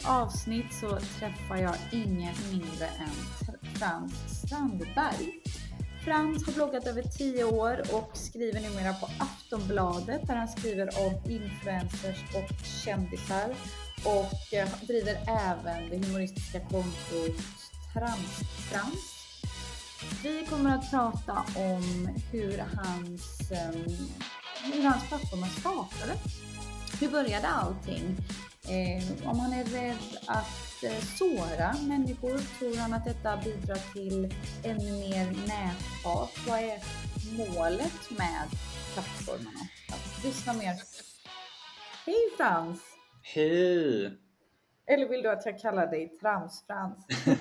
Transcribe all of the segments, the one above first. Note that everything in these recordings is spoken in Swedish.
Dagens avsnitt så träffar jag ingen mindre än Frans Strandberg. Frans har bloggat över 10 år och skriver numera på Aftonbladet där han skriver om influencers och kändisar och eh, driver även det humoristiska kontot Tramsfrans. Vi kommer att prata om hur hans, eh, hur hans plattformar startade. Hur började allting? Eh, om han är rädd att eh, såra människor, tror han att detta bidrar till ännu mer näthat? Vad är målet med plattformarna? Att lyssna mer. Hej Frans! Hej! Eller vill du att jag kallar dig Trams-Frans?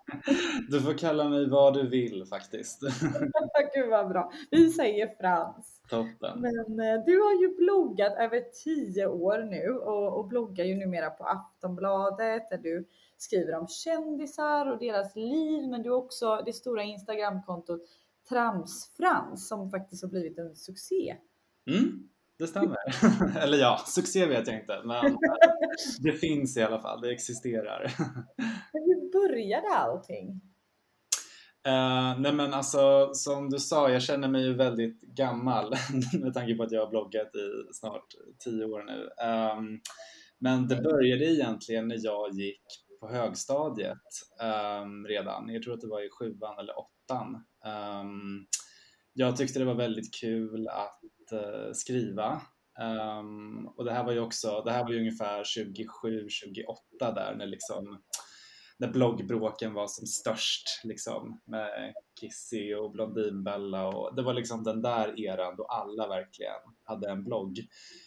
Du får kalla mig vad du vill faktiskt. Gud vad bra. Vi säger Frans. Toppen. Men eh, du har ju bloggat över tio år nu och, och bloggar ju numera på Aftonbladet där du skriver om kändisar och deras liv. Men du har också det stora Instagramkontot Tramsfrans som faktiskt har blivit en succé. Mm, det stämmer. Eller ja, succé vet jag inte, men det finns i alla fall. Det existerar. Men hur började allting? Uh, nej men alltså som du sa, jag känner mig ju väldigt gammal med tanke på att jag har bloggat i snart tio år nu. Um, men det började egentligen när jag gick på högstadiet um, redan. Jag tror att det var i sjuan eller åttan. Um, jag tyckte det var väldigt kul att uh, skriva. och det här var ju också, det här var ju ungefär 27-28 där när liksom när bloggbråken var som störst liksom med Kissy och Blondinbella och det var liksom den där eran då alla verkligen hade en blogg.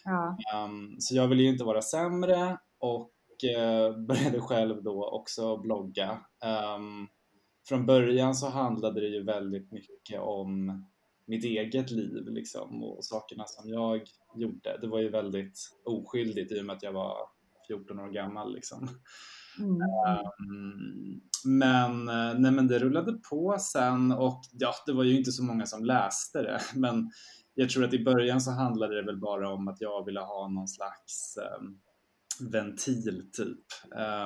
Ja. Um, så jag ville ju inte vara sämre och uh, började själv då också blogga. Um, från början så handlade det ju väldigt mycket om mitt eget liv liksom och sakerna som jag gjorde. Det var ju väldigt oskyldigt i och med att jag var 14 år gammal liksom. Mm. Um, men, eh, nej, men det rullade på sen och ja, det var ju inte så många som läste det. Men jag tror att i början så handlade det väl bara om att jag ville ha någon slags um, ventil typ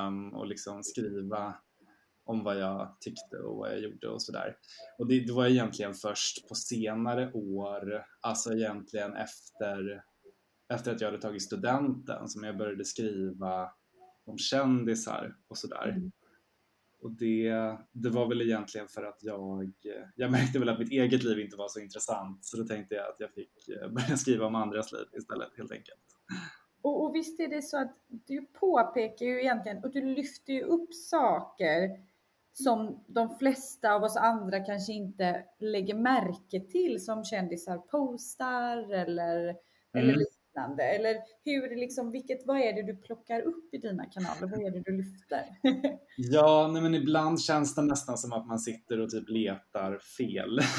um, och liksom skriva om vad jag tyckte och vad jag gjorde och sådär. Och det, det var egentligen först på senare år, alltså egentligen efter, efter att jag hade tagit studenten som jag började skriva om kändisar och sådär. Mm. Och det, det var väl egentligen för att jag, jag märkte väl att mitt eget liv inte var så intressant så då tänkte jag att jag fick eh, börja skriva om andras liv istället helt enkelt. Och, och visst är det så att du påpekar ju egentligen och du lyfter ju upp saker som de flesta av oss andra kanske inte lägger märke till som kändisar postar eller, mm. eller liknande? Eller hur, liksom, vilket, vad är det du plockar upp i dina kanaler? Vad är det du lyfter? ja, nej, men ibland känns det nästan som att man sitter och typ letar fel.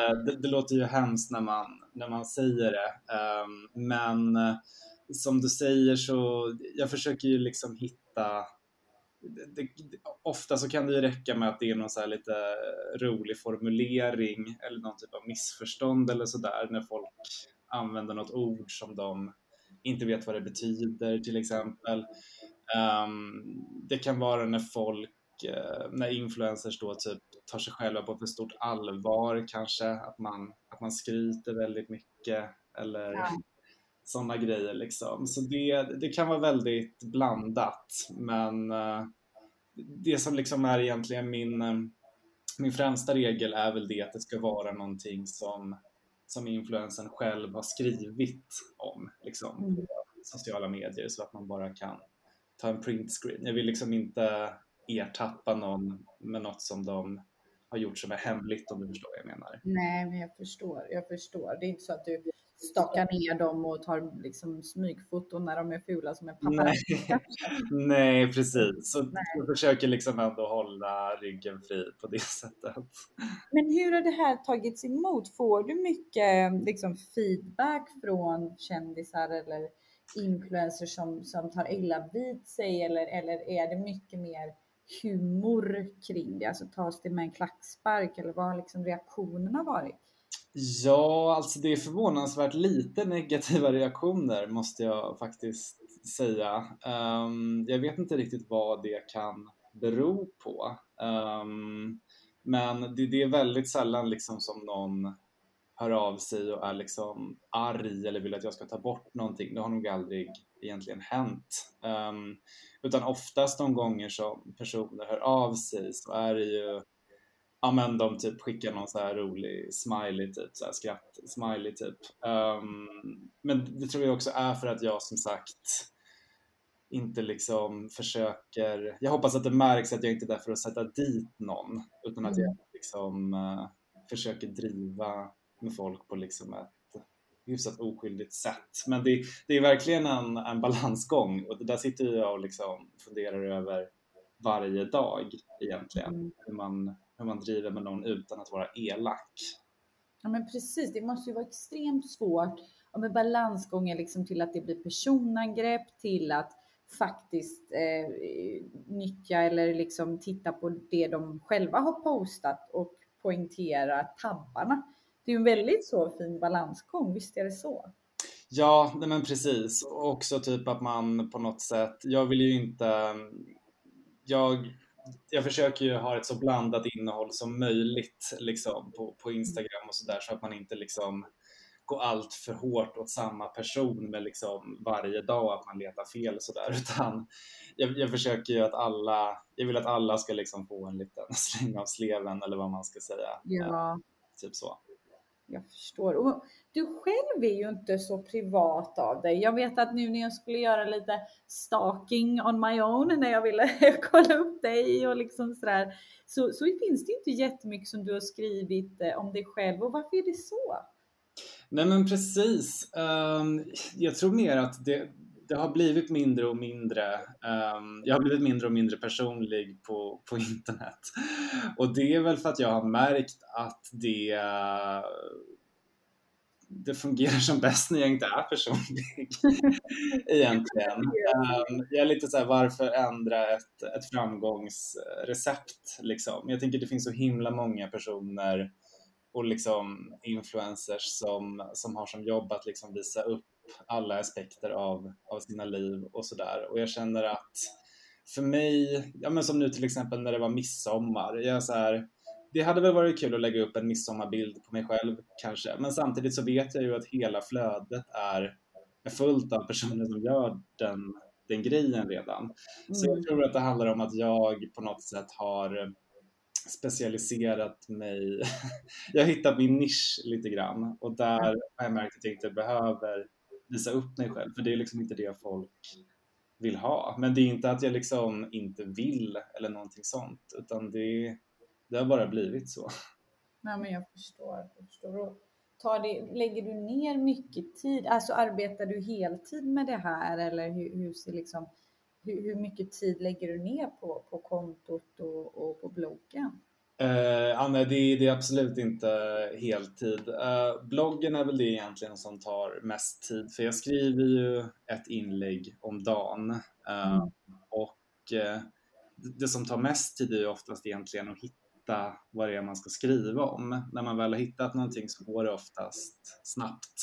Eh, det, det, låter ju hemskt när man, när man säger det, um, men uh, som du säger så jag försöker ju liksom hitta det, det, ofta så kan det ju räcka med att det är någon så lite rolig formulering eller någon typ av missförstånd eller sådär när folk använder något ord som de inte vet vad det betyder till exempel. Um, det kan vara när folk, uh, när influencers då typ tar sig själva på för stort allvar kanske, att man, att man skryter väldigt mycket eller ja. sådana grejer liksom. Så det, det kan vara väldigt blandat men uh, det som liksom är egentligen min, eh, min främsta regel är väl det att det ska vara någonting som, som influensen själv har skrivit om liksom, mm. sociala medier så att man bara kan ta en printscreen. Jag vill liksom inte ertappa någon med något som de har gjort som är hemligt om du förstår vad jag menar. Nej, men jag förstår. Jag förstår. Det är inte så att du stakar ner dem och tar liksom smygfoton när de är fula som en paparazzi. Nej, Nej precis. Så Nej. jag försöker liksom ändå hålla ryggen fri på det sättet. Men hur har det här tagits emot? Får du mycket liksom, feedback från kändisar eller influencers som, som tar illa vid sig eller, eller är det mycket mer humor kring det? Alltså tas det med en klackspark eller vad har liksom reaktionerna varit? Ja, alltså det är förvånansvärt lite negativa reaktioner måste jag faktiskt säga. Um, jag vet inte riktigt vad det kan bero på. Um, men det, det, är väldigt sällan liksom som någon hör av sig och är liksom arg eller vill att jag ska ta bort någonting. Det har nog aldrig egentligen hänt. Um, utan oftast de gånger som personer hör av sig så är det ju ja men de typ skickar någon så här rolig smiley typ, så här skratt smiley typ. Um, men det tror jag också är för att jag som sagt inte liksom försöker, jag hoppas att det märks att jag inte är där för att sätta dit någon utan att jag mm. liksom uh, försöker driva med folk på liksom ett hyfsat oskyldigt sätt. Men det, det är verkligen en, en balansgång och det där sitter jag och liksom funderar över varje dag egentligen. Mm. Hur, man, hur man driver med någon utan att vara elak. Ja men precis, det måste ju vara extremt svårt och med balansgången liksom till att det blir personangrepp till att faktiskt eh, nyttja eller liksom titta på det de själva har postat och poängtera tabbarna. Det är ju en väldigt så fin balansgång, visst är det så? Ja, nej men precis. Och också typ att man på något sätt, jag vill ju inte, jag, jag försöker ju ha ett så blandat innehåll som möjligt liksom på, på Instagram och sådär så att man inte liksom går allt för hårt åt samma person med liksom varje dag att man letar fel och sådär utan jag, jag, försöker ju att alla, jag vill att alla ska liksom få en liten släng av sleven eller vad man ska säga. Ja. Typ så jag förstår. Och du själv är ju inte så privat av dig. Jag vet att nu när jag skulle göra lite stalking on my own när jag ville kolla upp dig och liksom sådär, så, så finns det inte jättemycket som du har skrivit eh, om dig själv. Och varför är det så? Nej men precis. Ehm, jag tror mer att det, det har blivit mindre och mindre. Um, jag har blivit mindre och mindre personlig på, på internet. Och det är väl för att jag har märkt att det, det fungerar som bäst när jag inte är personlig. Egentligen. Um, jag är lite så här, varför ändra ett, ett framgångsrecept? Liksom? Jag tänker det finns så himla många personer och liksom influencers som, som har som jobb att liksom visa upp alla aspekter av, av sina liv och sådär. Och jag känner att för mig, ja men som nu till exempel när det var midsommar, jag så här, det hade väl varit kul att lägga upp en midsommarbild på mig själv kanske, men samtidigt så vet jag ju att hela flödet är, är fullt av personer som gör den, den grejen redan. Mm. Så jag mm. tror att det handlar om att jag på något sätt har specialiserat mig. jag har hittat min nisch lite grann och där har jag märkt att jag inte behöver visa upp mig själv, för det är liksom inte det folk vill ha. Men det är inte att jag liksom inte vill eller någonting sånt, utan det, det har bara blivit så. Nej, men jag förstår. Jag förstår. tar det, lägger du ner mycket tid? Alltså arbetar du heltid med det här eller hur, hur ser liksom, hur, hur, mycket tid lägger du ner på, på kontot och, och på bloggen? Uh, Anna, det, det, är absolut inte heltid. Uh, bloggen är väl det egentligen som tar mest tid, för jag skriver ju ett inlägg om dagen. Uh, mm. Och uh, det som tar mest tid är ju oftast egentligen att hitta vad det är man ska skriva om. När man väl har hittat någonting så går det oftast snabbt.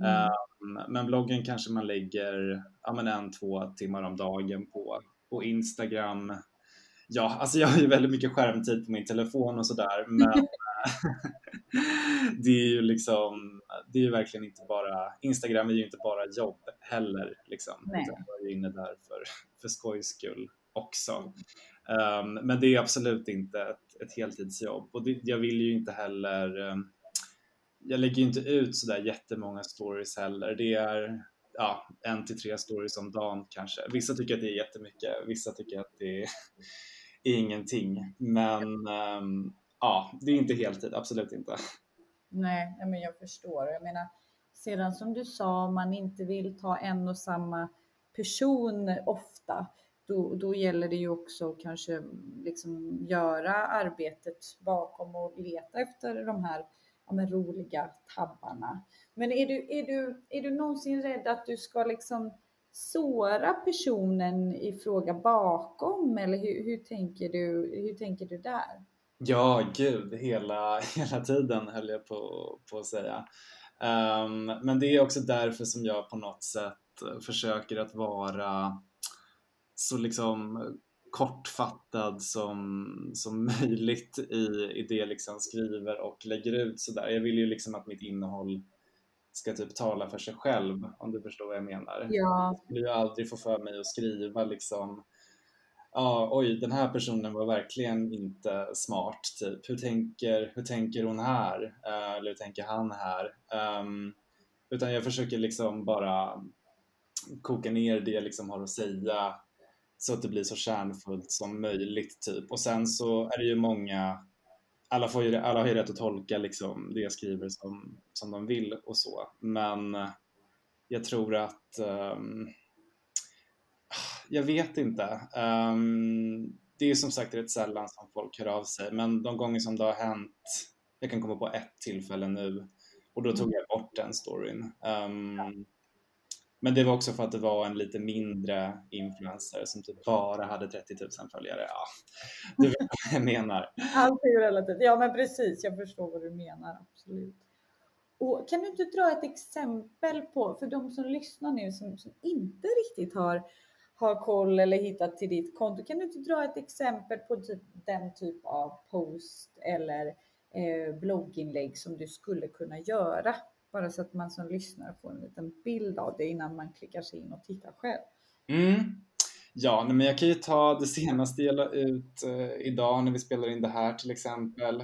Mm. Men bloggen kanske man lägger ja, en, två timmar om dagen på. Och Instagram Ja, alltså jag har ju väldigt mycket skärmtid på min telefon och sådär, men det är ju liksom, det är ju verkligen inte bara, Instagram är ju inte bara jobb heller liksom. Nej. Jag är inne där för, för skojs skull också. Um, men det är absolut inte ett, ett heltidsjobb och det, jag vill ju inte heller um, jag lägger ju inte ut sådär jättemånga stories heller. Det är ja, en till tre stories om dagen kanske. Vissa tycker att det är jättemycket, vissa tycker att det är ingenting. Men um, ja, det är inte heltid, absolut inte. Nej, men jag förstår. Jag menar, sedan som du sa, om man inte vill ta en och samma person ofta, då, då gäller det ju också kanske liksom göra arbetet bakom och leta efter de här ja, men, roliga tabbarna. Men är du, är, du, är du någonsin rädd att du ska liksom såra personen i fråga bakom eller hur, hur, tänker, du, hur tänker du där? Ja, gud, hela, hela tiden höll jag på, på att säga. Um, men det är också därför som jag på något sätt försöker att vara så liksom kortfattad som, som möjligt i, i det jag liksom skriver och lägger ut sådär. Jag vill ju liksom att mitt innehåll ska typ tala för sig själv om du förstår vad jag menar. Ja. Jag skulle aldrig få för mig att skriva liksom ja, oj, den här personen var verkligen inte smart, typ. Hur tänker, hur tänker hon här? Uh, eller hur tänker han här? Um, utan jag försöker liksom bara koka ner det jag liksom har att säga så att det blir så kärnfullt som möjligt, typ. Och sen så är det ju många alla, får ju, alla har ju rätt att tolka liksom det jag skriver som, som de vill och så. Men eh, jag tror att um, jag vet inte. Um, det är som sagt rätt sällan som folk hör av sig, men de gånger som det har hänt, jag kan komma på ett tillfälle nu och då tog jag bort den storyn. Um, men det var också för att det var en lite mindre influencer som typ bara hade 30 000 följare. Ja, du vet vad jag menar. Allt är ju relativt. Ja, men precis. Jag förstår vad du menar. Absolut. Och kan du inte dra ett exempel på, för de som lyssnar nu som, som inte riktigt har har koll eller hittat till ditt konto. Kan du inte dra ett exempel på typ den typ av post eller eh, blogginlägg som du skulle kunna göra? Bara så att man som lyssnare får en liten bild av det innan man klickar sig in och tittar själv. Mm. Ja, men jag kan ju ta det senaste jag la ut eh, idag när vi spelar in det här till exempel.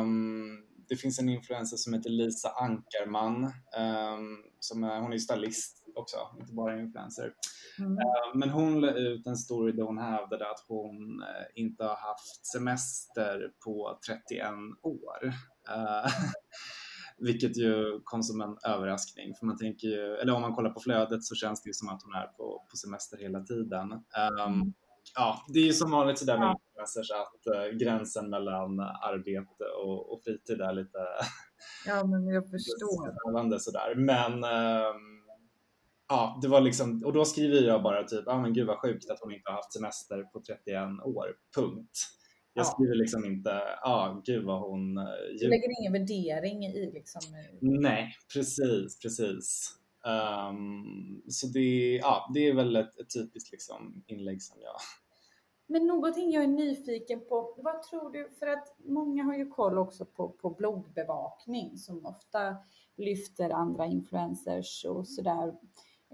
Um, det finns en influencer som heter Lisa Ankarman. Um, som är, hon är stylist också, inte bara influencer. Mm. Uh, men hon la ut en story där hon hävdade att hon uh, inte har haft semester på 31 år. Uh, vilket ju kom som en överraskning. För man tänker ju, eller om man kollar på flödet så känns det ju som att hon är på, på semester hela tiden. Um, ja, det är ju som vanligt sådär med influencers att uh, gränsen mellan arbete och, och fritid är lite Ja, men jag förstår. sådär. Men um, ja, det var liksom, och då skriver jag bara typ, ja ah, men gud vad sjukt att hon inte har haft semester på 31 år, punkt. Jag skriver liksom inte, ja, ah, gud vad hon... Uh, du lägger ingen värdering i liksom? Nej, precis, precis. Um, så det, ja, det är väl ett, ett typiskt liksom inlägg som jag men någonting jag är nyfiken på, vad tror du, för att många har ju koll också på, på bloggbevakning som ofta lyfter andra influencers och sådär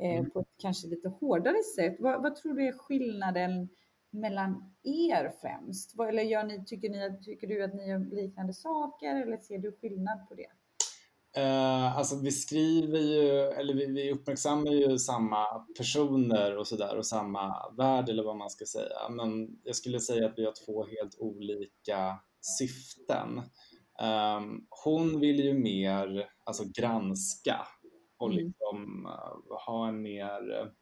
eh, mm. på ett kanske lite hårdare sätt. Vad, vad, tror du är skillnaden mellan er främst? Eller gör ni, tycker, ni, tycker du att ni gör liknande saker eller ser du skillnad på det? Uh, alltså vi skriver ju, eller vi, vi uppmärksammar ju samma personer och sådär och samma värld eller vad man ska säga. Men jag skulle säga att vi har två helt olika syften. Um, hon vill ju mer alltså, granska och mm. liksom uh, ha en mer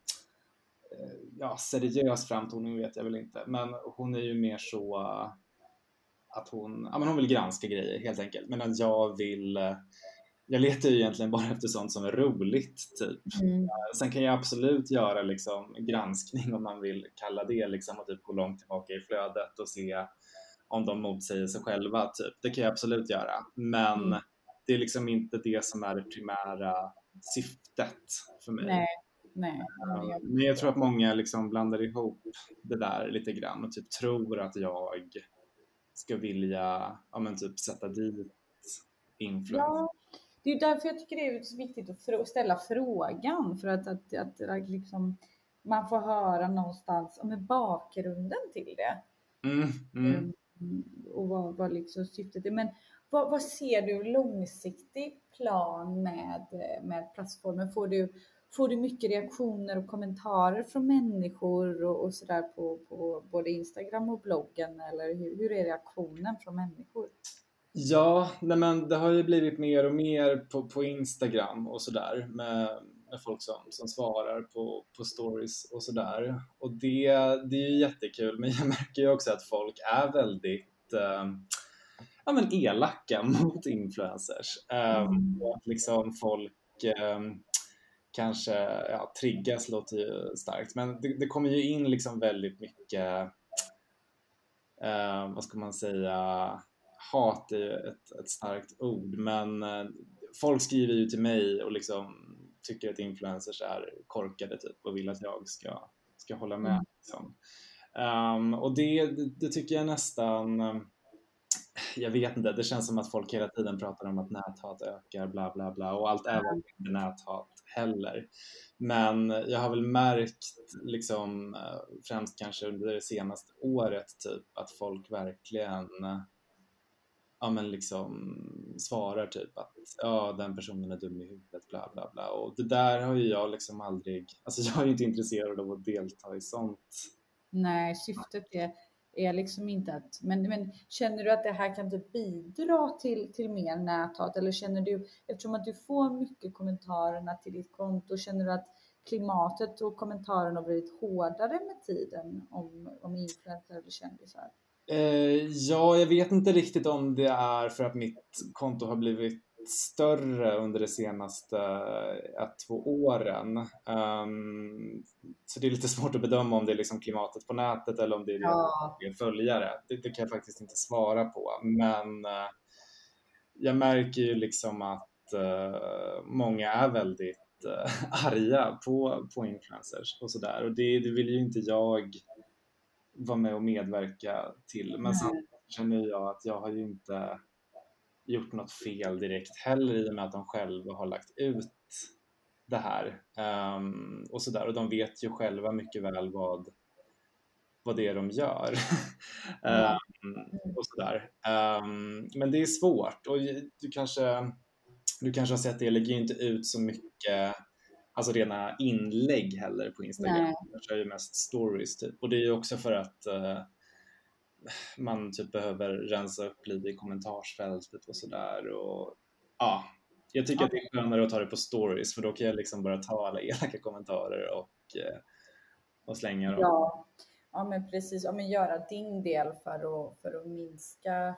ja, seriös framtoning vet jag väl inte, men hon är ju mer så att hon, ja, men hon vill granska grejer helt enkelt, medan jag vill jag letar ju egentligen bara efter sånt som är roligt. Typ. Mm. Eh, sen kan jag absolut göra liksom, granskning om man vill kalla det liksom, och typ gå långt tillbaka i flödet och se om de motsäger sig själva. Typ. Det kan jag absolut göra. Men mm. det är liksom inte det som är det primära syftet för mig. Nej. Nej, eh, men jag tror att många liksom blandar ihop det där lite grann och typ tror att jag ska vilja ja, men typ sätta dit influencers. Ja, det är därför jag tycker det är så viktigt att ställa frågan för att, att, att, att liksom, man får höra någonstans om bakgrunden till det. Mm, mm. Um, och vad, vad liksom syftet är. Men vad, vad ser du långsiktig plan med, med plattformen? Får du, får du mycket reaktioner och kommentarer från människor och, och sådär på, på både Instagram och bloggen? Eller hur, hur är reaktionen från människor? Ja, nej men det har ju blivit mer och mer på, på Instagram och sådär med, med folk som, som svarar på, på stories och sådär. Och det, det är ju jättekul, men jag märker ju också att folk är väldigt eh, ja, men elaka mot influencers. Um, och att liksom folk um, kanske ja, triggas låter ju starkt, men det, det kommer ju in liksom väldigt mycket, um, vad ska man säga, hat är ju ett, ett starkt ord, men uh, folk skriver ju till mig och liksom tycker att influencers är korkade typ och vill att jag ska, ska hålla med. Liksom. Um, och det, det, tycker jag nästan jag vet inte, det känns som att folk hela tiden pratar om att näthat ökar, bla bla bla och allt är inte näthat heller. Men jag har väl märkt, liksom, eh, främst kanske under det senaste året, typ, att folk verkligen eh, ja, men liksom svarar typ att ja, den personen är dum i huvudet, bla bla bla. Och det där har ju jag liksom aldrig, alltså jag är inte intresserad av att delta i sånt. Nej, syftet är är liksom inte att, men, men känner du att det här kan typ bidra till, till mer näthat eller känner du, eftersom att du får mycket kommentarerna till ditt konto, känner du att klimatet och kommentarerna har blivit hårdare med tiden om, om influencers eller kändisar? Eh, ja, jag vet inte riktigt om det är för att mitt konto har blivit större under de senaste eh, ett, två åren. Um, så det är lite svårt att bedöma om det är liksom klimatet på nätet eller om det är ja. följare. Det, det, kan jag faktiskt inte svara på. Men uh, jag märker ju liksom att uh, många är väldigt uh, arga på, på influencers och sådär. Och det, det vill ju inte jag vara med och medverka till. Men sen känner jag att jag har ju inte gjort något fel direkt heller i och med att de själva har lagt ut det här um, och sådär och de vet ju själva mycket väl vad vad det är de gör. um, och sådär. Um, men det är svårt och du kanske, du kanske har sett det, jag lägger ju inte ut så mycket alltså rena inlägg heller på Instagram. Nej. Jag kör ju mest stories typ och det är ju också för att uh, man typ behöver rensa upp lite i kommentarsfältet och sådär. ja, jag tycker ja. att det är skönare att ta det på stories för då kan jag liksom bara ta alla elaka kommentarer och, eh, och slänga dem. Ja. ja, men precis. Ja, men göra din del för att, för att minska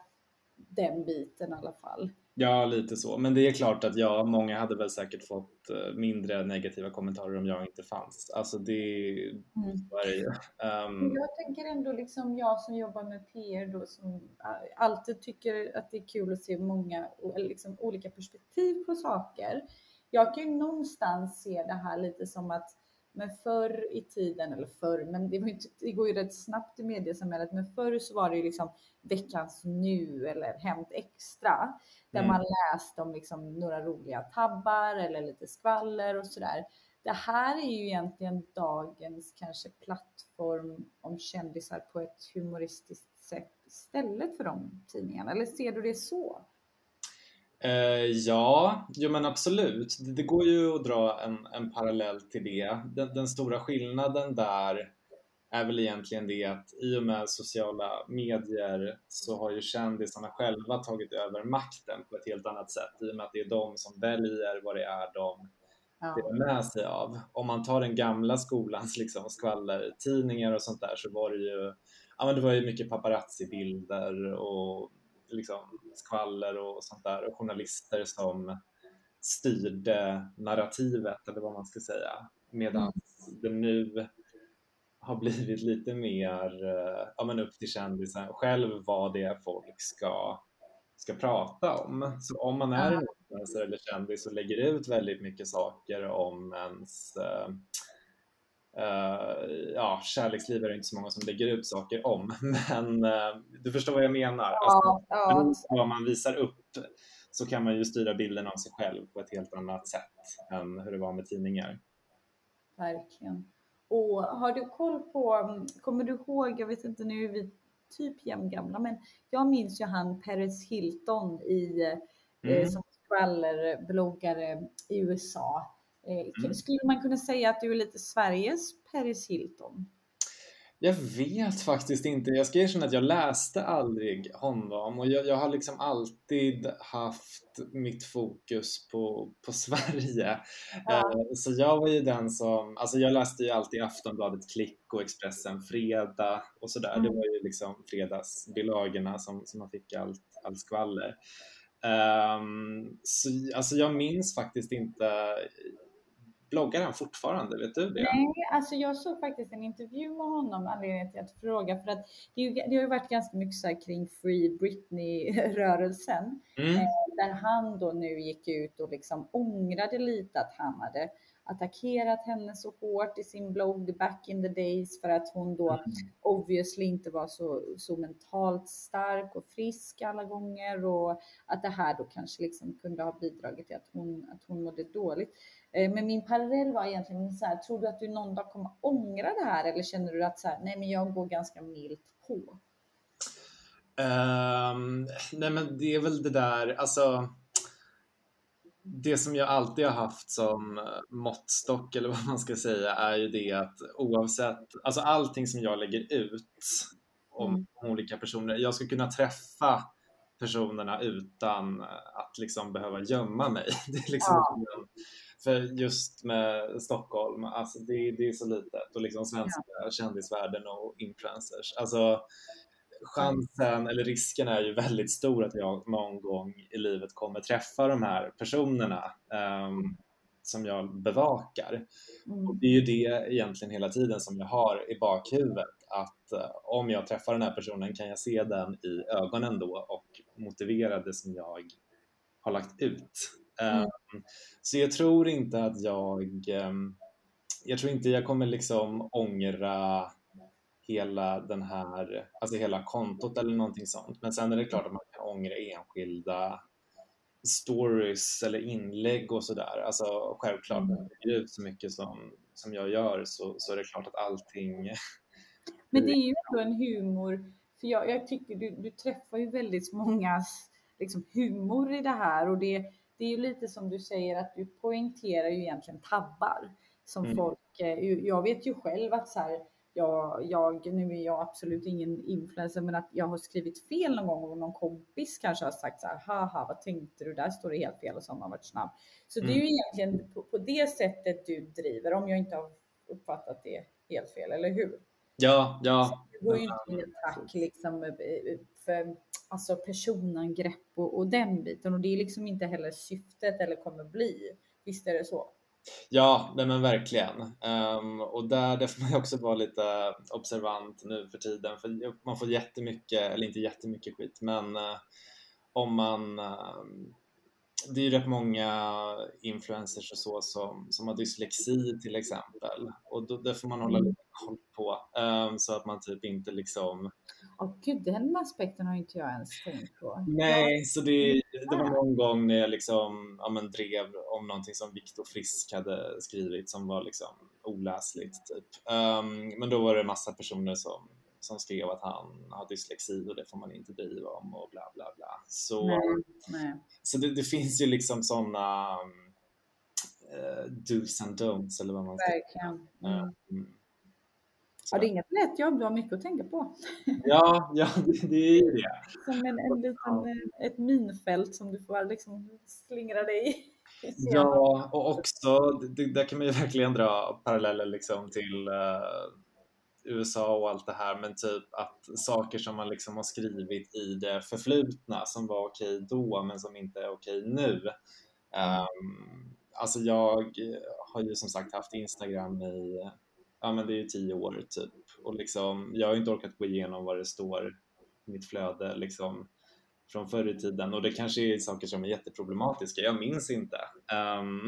den biten i alla fall. Ja, lite så. Men det är klart att ja, många hade väl säkert fått eh, mindre negativa kommentarer om jag inte fanns. Alltså det, mm. är det ju. Um... Jag tänker ändå liksom jag som jobbar med PR då som eh, alltid tycker att det är kul att se många liksom, olika perspektiv på saker. Jag kan ju någonstans se det här lite som att men förr i tiden, eller förr, men det, var inte, det går ju rätt snabbt i mediesamhället, men förr så var det ju liksom veckans nu eller Hämt Extra, där mm. man läste om liksom några roliga tabbar eller lite skvaller och sådär. Det här är ju egentligen dagens kanske plattform om kändisar på ett humoristiskt sätt istället för de tidningarna, eller ser du det så? Eh, ja, jo men absolut. Det, det, går ju att dra en, en parallell till det. Den, den, stora skillnaden där är väl egentligen det att i och med sociala medier så har ju kändisarna själva tagit över makten på ett helt annat sätt i och med att det är de som väljer vad det är de ja. delar med sig av. Om man tar den gamla skolans liksom skvallertidningar och sånt där så var det ju, ja, men det var ju mycket paparazzi-bilder och liksom skvaller och sånt där och journalister som styrde narrativet eller vad man ska säga. Medan mm. det nu har blivit lite mer eh, ja, men upp till kändisen själv vad det är folk ska, ska prata om. Så om man är en influencer eller kändis och lägger ut väldigt mycket saker om ens uh, ja, kärleksliv är det inte så många som lägger ut saker om, men uh, du förstår vad jag menar. Ja, alltså, ja. Vad man visar upp så kan man ju styra bilden av sig själv på ett helt annat sätt än hur det var med tidningar. Verkligen. Och har du koll på, kommer du ihåg, jag vet inte nu, vi typ jämngamla, men jag minns ju han Paris Hilton i, eh, Mm. som skvallerbloggare i USA. Eh, Mm. Skulle man kunna säga att du är lite Sveriges Paris Hilton? Jag vet faktiskt inte. Jag ska erkänna att jag läste aldrig honom och jag, jag har liksom alltid haft mitt fokus på, på Sverige. Ja. Eh, Så jag var ju den som, alltså jag läste ju alltid Aftonbladet Klick och Expressen Fredag och sådär. Det Mm. var ju liksom fredagsbilagorna som, som man fick allt, allt skvaller. Um, så, alltså jag minns faktiskt inte, bloggar han fortfarande? Vet du det? Nej, alltså jag såg faktiskt en intervju med honom anledningen till att fråga för att det, ju, det har ju varit ganska mycket så här kring Free Britney-rörelsen Mm. där han då nu gick ut och liksom ångrade lite att han hade attackerat henne så hårt i sin blogg back in the days för att hon då Mm. obviously inte var så, så mentalt stark och frisk alla gånger och att det här då kanske liksom kunde ha bidragit till att hon, att hon mådde dåligt. Eh, Men min parallell var egentligen så här, tror du att du någon dag kommer ångra det här eller känner du att så här, nej men jag går ganska milt på? Ehm, nej men det är väl det där, alltså det som jag alltid har haft som eh, måttstock eller vad man ska säga är ju det att oavsett, alltså allting som jag lägger ut om Mm. olika personer, jag ska kunna träffa personerna utan att liksom behöva gömma mig. Det är liksom, För just med Stockholm, alltså det, det är så litet och liksom svenska kändisvärlden och influencers. Alltså chansen eller risken är ju väldigt stor att jag någon gång i livet kommer träffa de här personerna ehm, som jag bevakar. Mm. Och det är ju det egentligen hela tiden som jag har i bakhuvudet att eh, om jag träffar den här personen kan jag se den i ögonen då och motivera det som jag har lagt ut. Mm. Ehm, Så jag tror inte att jag, ehm, jag tror inte jag kommer liksom ångra hela den här, alltså hela kontot eller någonting sånt. Men sen är det klart att man kan ångra enskilda stories eller inlägg och sådär. Alltså självklart, Mm. när jag lägger ut så mycket som, som jag gör så, så är det klart att allting Men det är ju ändå en humor, för jag, jag tycker du, du träffar ju väldigt många liksom, humor i det här och det, det är ju lite som du säger att du poängterar ju egentligen tabbar som Mm. folk, eh, jag vet ju själv att så här, jag, jag, nu är jag absolut ingen influencer, men att jag har skrivit fel någon gång och någon kompis kanske har sagt så här, haha, vad tänkte du? Där står det helt fel och så har man varit snabb. Så det är ju egentligen på, på det sättet du driver, om jag inte har uppfattat det helt fel, eller hur? Ja, ja. Det går ju inte i attack liksom eh, för alltså personangrepp och, och den biten och det är liksom inte heller syftet eller kommer bli. Visst är det så? Ja, nej men verkligen. Ehm, och där, där får man ju också vara lite observant nu för tiden för man får jättemycket, eller inte jättemycket skit, men eh, om man ehm, det är ju rätt många influencers och så som, som har dyslexi till exempel och då, det får man hålla Mm. lite koll på ehm, så att man typ inte liksom Åh gud, den aspekten har inte jag ens tänkt på. Nej, så det, det var någon gång när jag liksom, ja, men drev om någonting som Viktor Frisk hade skrivit som var liksom oläsligt. Typ. Ehm, men då var det massa personer som, som skrev att han har dyslexi och det får man inte driva om och bla bla bla. Så, Nej, nej. så det, det finns ju liksom sådana uh, do's and don'ts eller vad man ska Verkligen. Mm. Mm. Ja, det är inget lätt jobb, du har mycket att tänka på. Ja, ja det, det är det. Som en, en liten, eh, ett minfält som du får liksom slingra dig i. Ja, och också, det, där kan man ju verkligen dra paralleller liksom till eh, USA och allt det här, men typ att saker som man liksom har skrivit i det förflutna som var okej då, men som inte är okej nu. Ehm, alltså jag har ju som sagt haft Instagram i, ja men det är ju tio år typ, och liksom, jag har ju inte orkat gå igenom vad det står i mitt flöde liksom från förr i tiden och det kanske är saker som är jätteproblematiska, jag minns inte. Ehm,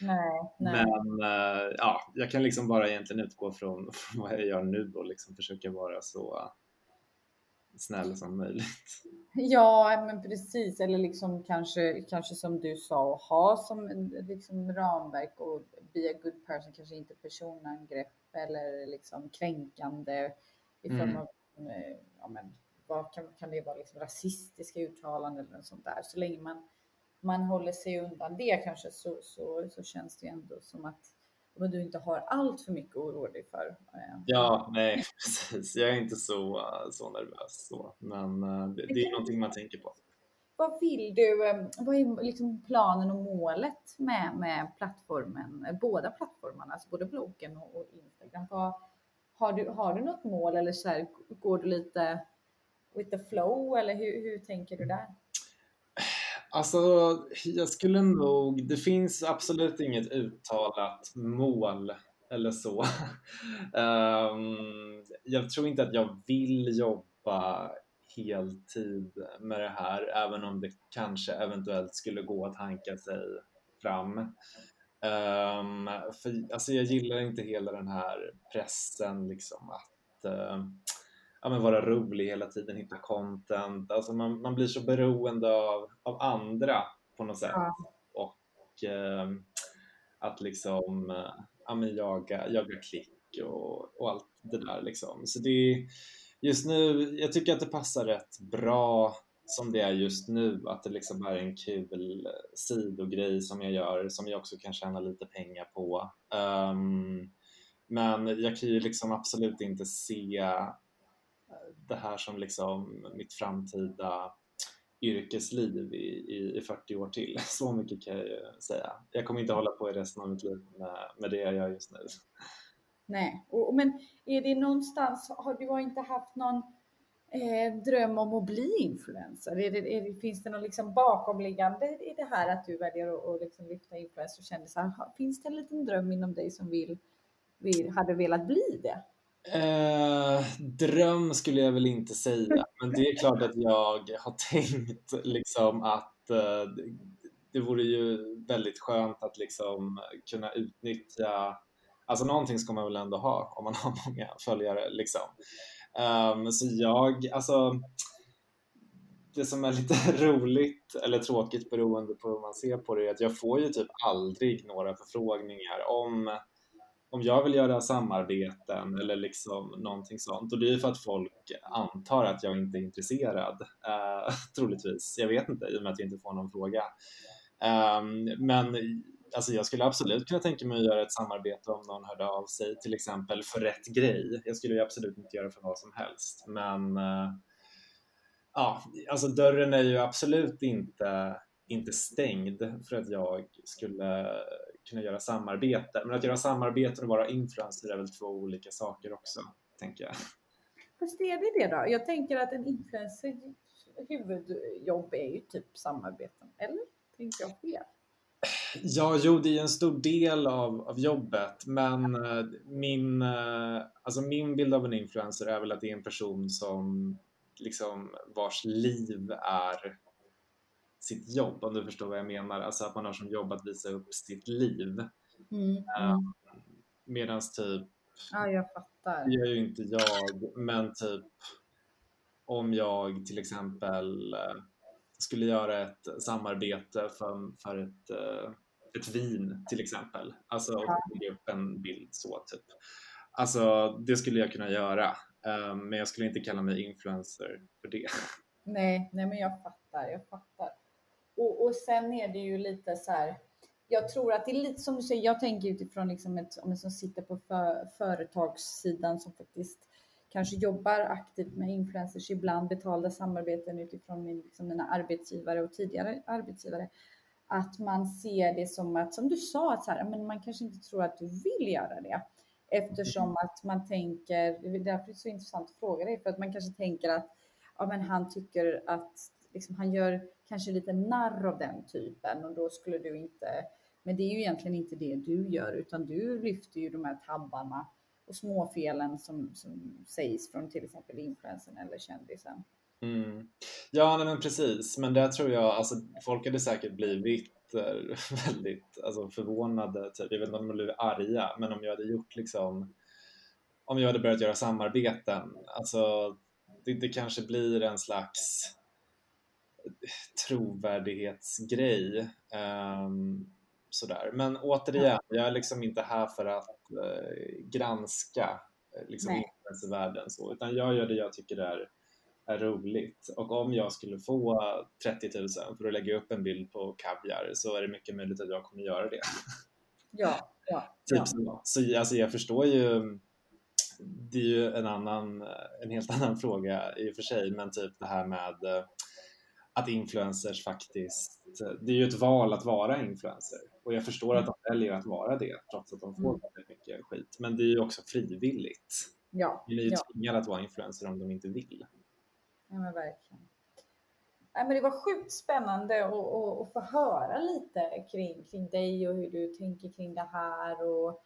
Nej, nej. men eh, ja, jag kan liksom bara egentligen utgå från, från vad jag gör nu och liksom försöka vara så snäll som möjligt. Ja, men precis. Eller liksom kanske, kanske som du sa, att ha som liksom ramverk och be a good person, kanske inte personangrepp eller liksom kränkande i form Mm. av eh, ja, men, vad kan, kan det vara liksom rasistiska uttalanden eller något sånt där. Så länge man, man håller sig undan det kanske så, så, så känns det ändå som att men du inte har allt för mycket oroa dig för. Eh. Ja, nej precis. Jag är inte så, så nervös så. Men eh, det, det är någonting man tänker på. Vad vill du, eh, vad är liksom planen och målet med, med plattformen, båda plattformarna, alltså både bloggen och, och Instagram? Vad, har, du, har du något mål eller så här, går du lite with the flow eller hur, hur tänker du där? Alltså, jag skulle nog... Det finns absolut inget uttalat mål eller så. um, jag tror inte att jag vill jobba heltid med det här, även om det kanske eventuellt skulle gå att hanka sig fram. Um, för, alltså jag gillar inte hela den här pressen liksom att uh, ja, men vara rolig hela tiden, hitta content. Alltså man, man blir så beroende av, av andra på något sätt. Ja. Och eh, att liksom ja, men jaga, jaga klick och, och allt det där liksom. Så det just nu, jag tycker att det passar rätt bra som det är just nu, att det liksom är en kul sidogrej som jag gör som jag också kan tjäna lite pengar på. Um, men jag kan ju liksom absolut inte se det här som liksom mitt framtida yrkesliv i, i, i 40 år till. Så mycket kan jag ju säga. Jag kommer inte hålla på i resten av mitt liv med, med det jag gör just nu. Nej, och, men är det någonstans, har du inte haft någon eh, dröm om att bli influencer? Är det, är finns det någon liksom bakomliggande i det här att du väljer att, och liksom lyfta influencer och kändisar? Finns det en liten dröm inom dig som vill, vill, hade velat bli det? Eh, dröm skulle jag väl inte säga, men det är klart att jag har tänkt liksom att eh, det vore ju väldigt skönt att liksom kunna utnyttja, alltså någonting ska man väl ändå ha om man har många följare liksom. Um, så jag, alltså det som är lite roligt eller tråkigt beroende på hur man ser på det är att jag får ju typ aldrig några förfrågningar om om jag vill göra samarbeten eller liksom någonting sånt och det är ju för att folk antar att jag inte är intresserad, eh, troligtvis. Jag vet inte i och med att jag inte får någon fråga. Eh, men alltså jag skulle absolut kunna tänka mig att göra ett samarbete om någon hörde av sig till exempel för rätt grej. Jag skulle ju absolut inte göra för vad som helst, men eh, ja, alltså dörren är ju absolut inte inte stängd för att jag skulle kunna göra samarbete. Men att göra samarbete och vara influencer är väl två olika saker också, tänker jag. Fast är det det då? Jag tänker att en influencer huvudjobb är ju typ samarbeten, eller? Tänker jag fel? Ja, jo, det är en stor del av, av jobbet, men uh, min, uh, alltså min bild av en influencer är väl att det är en person som liksom vars liv är sitt jobb, om du förstår vad jag menar. Alltså att man har som jobb att visa upp sitt liv. Mm, mm. Medan typ, ja, jag fattar. det gör ju inte jag, men typ om jag till exempel eh, skulle göra ett samarbete för, för ett, eh, ett vin till exempel, alltså ja. lägga upp en bild så typ. Alltså det skulle jag kunna göra, eh, men jag skulle inte kalla mig influencer för det. Nej, nej men jag fattar, jag fattar. Och, och sen är det ju lite så här, jag tror att det är lite som du säger, jag tänker utifrån liksom ett, om som sitter på för, företagssidan som faktiskt kanske jobbar aktivt med influencers, ibland betalda samarbeten utifrån min, liksom mina arbetsgivare och tidigare arbetsgivare. Att man ser det som att, som du sa, att så här, men man kanske inte tror att du vill göra det. Eftersom mm. att man tänker, det är därför det är så intressant att fråga dig, för att man kanske tänker att ja, men han tycker att liksom, han gör kanske lite narr av den typen och då skulle du inte, men det är ju egentligen inte det du gör utan du lyfter ju de här tabbarna och småfelen som, som sägs från till exempel influensen eller kändisen. Mm. Ja, nej, men precis, men där tror jag, alltså folk hade säkert blivit eh, väldigt alltså, förvånade, typ. jag vet inte om de blev arga, men om jag hade gjort liksom om jag hade börjat göra samarbeten, alltså det, det kanske blir en slags trovärdighetsgrej. Um, sådär. Men återigen, jag är liksom inte här för att uh, granska liksom influencervärlden så, utan jag gör det jag tycker är, är roligt. Och om jag skulle få 30 000 för att lägga upp en bild på kaviar så är det mycket möjligt att jag kommer göra det. Ja, ja. typ ja. så. Så alltså, jag förstår ju det är ju en, annan, en helt annan fråga i och för sig, men typ det här med eh, att influencers faktiskt, det är ju ett val att vara influencer och jag förstår att de väljer att vara det trots att de får Mm. väldigt mycket skit. Men det är ju också frivilligt. ja, De är ju ja. tvingade att vara influencer om de inte vill. Ja, men verkligen. Nej, men det var sjukt spännande att, få höra lite kring, kring dig och hur du tänker kring det här och,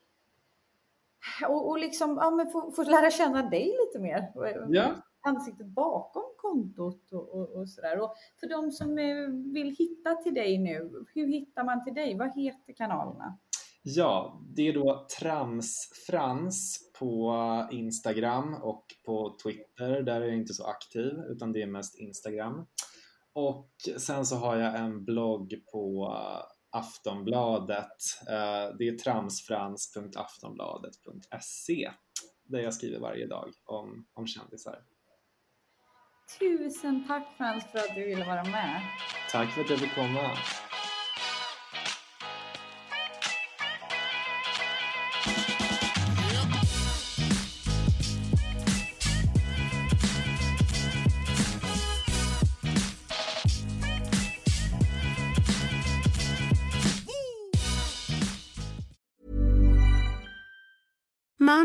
och, och liksom ja, men få, få lära känna dig lite mer. Ja. Ansiktet bakom kontot och, och, och sådär. Och för de som eh, vill hitta till dig nu, hur hittar man till dig? Vad heter kanalerna? Ja, det är då Tramsfrans på Instagram och på Twitter. Där är jag inte så aktiv utan det är mest Instagram. Och sen så har jag en blogg på Aftonbladet. Eh, Det är tramsfrans.aftonbladet.se där jag skriver varje dag om, om kändisar. Tusen tack Frans för att du ville vara med. Tack för att jag fick komma.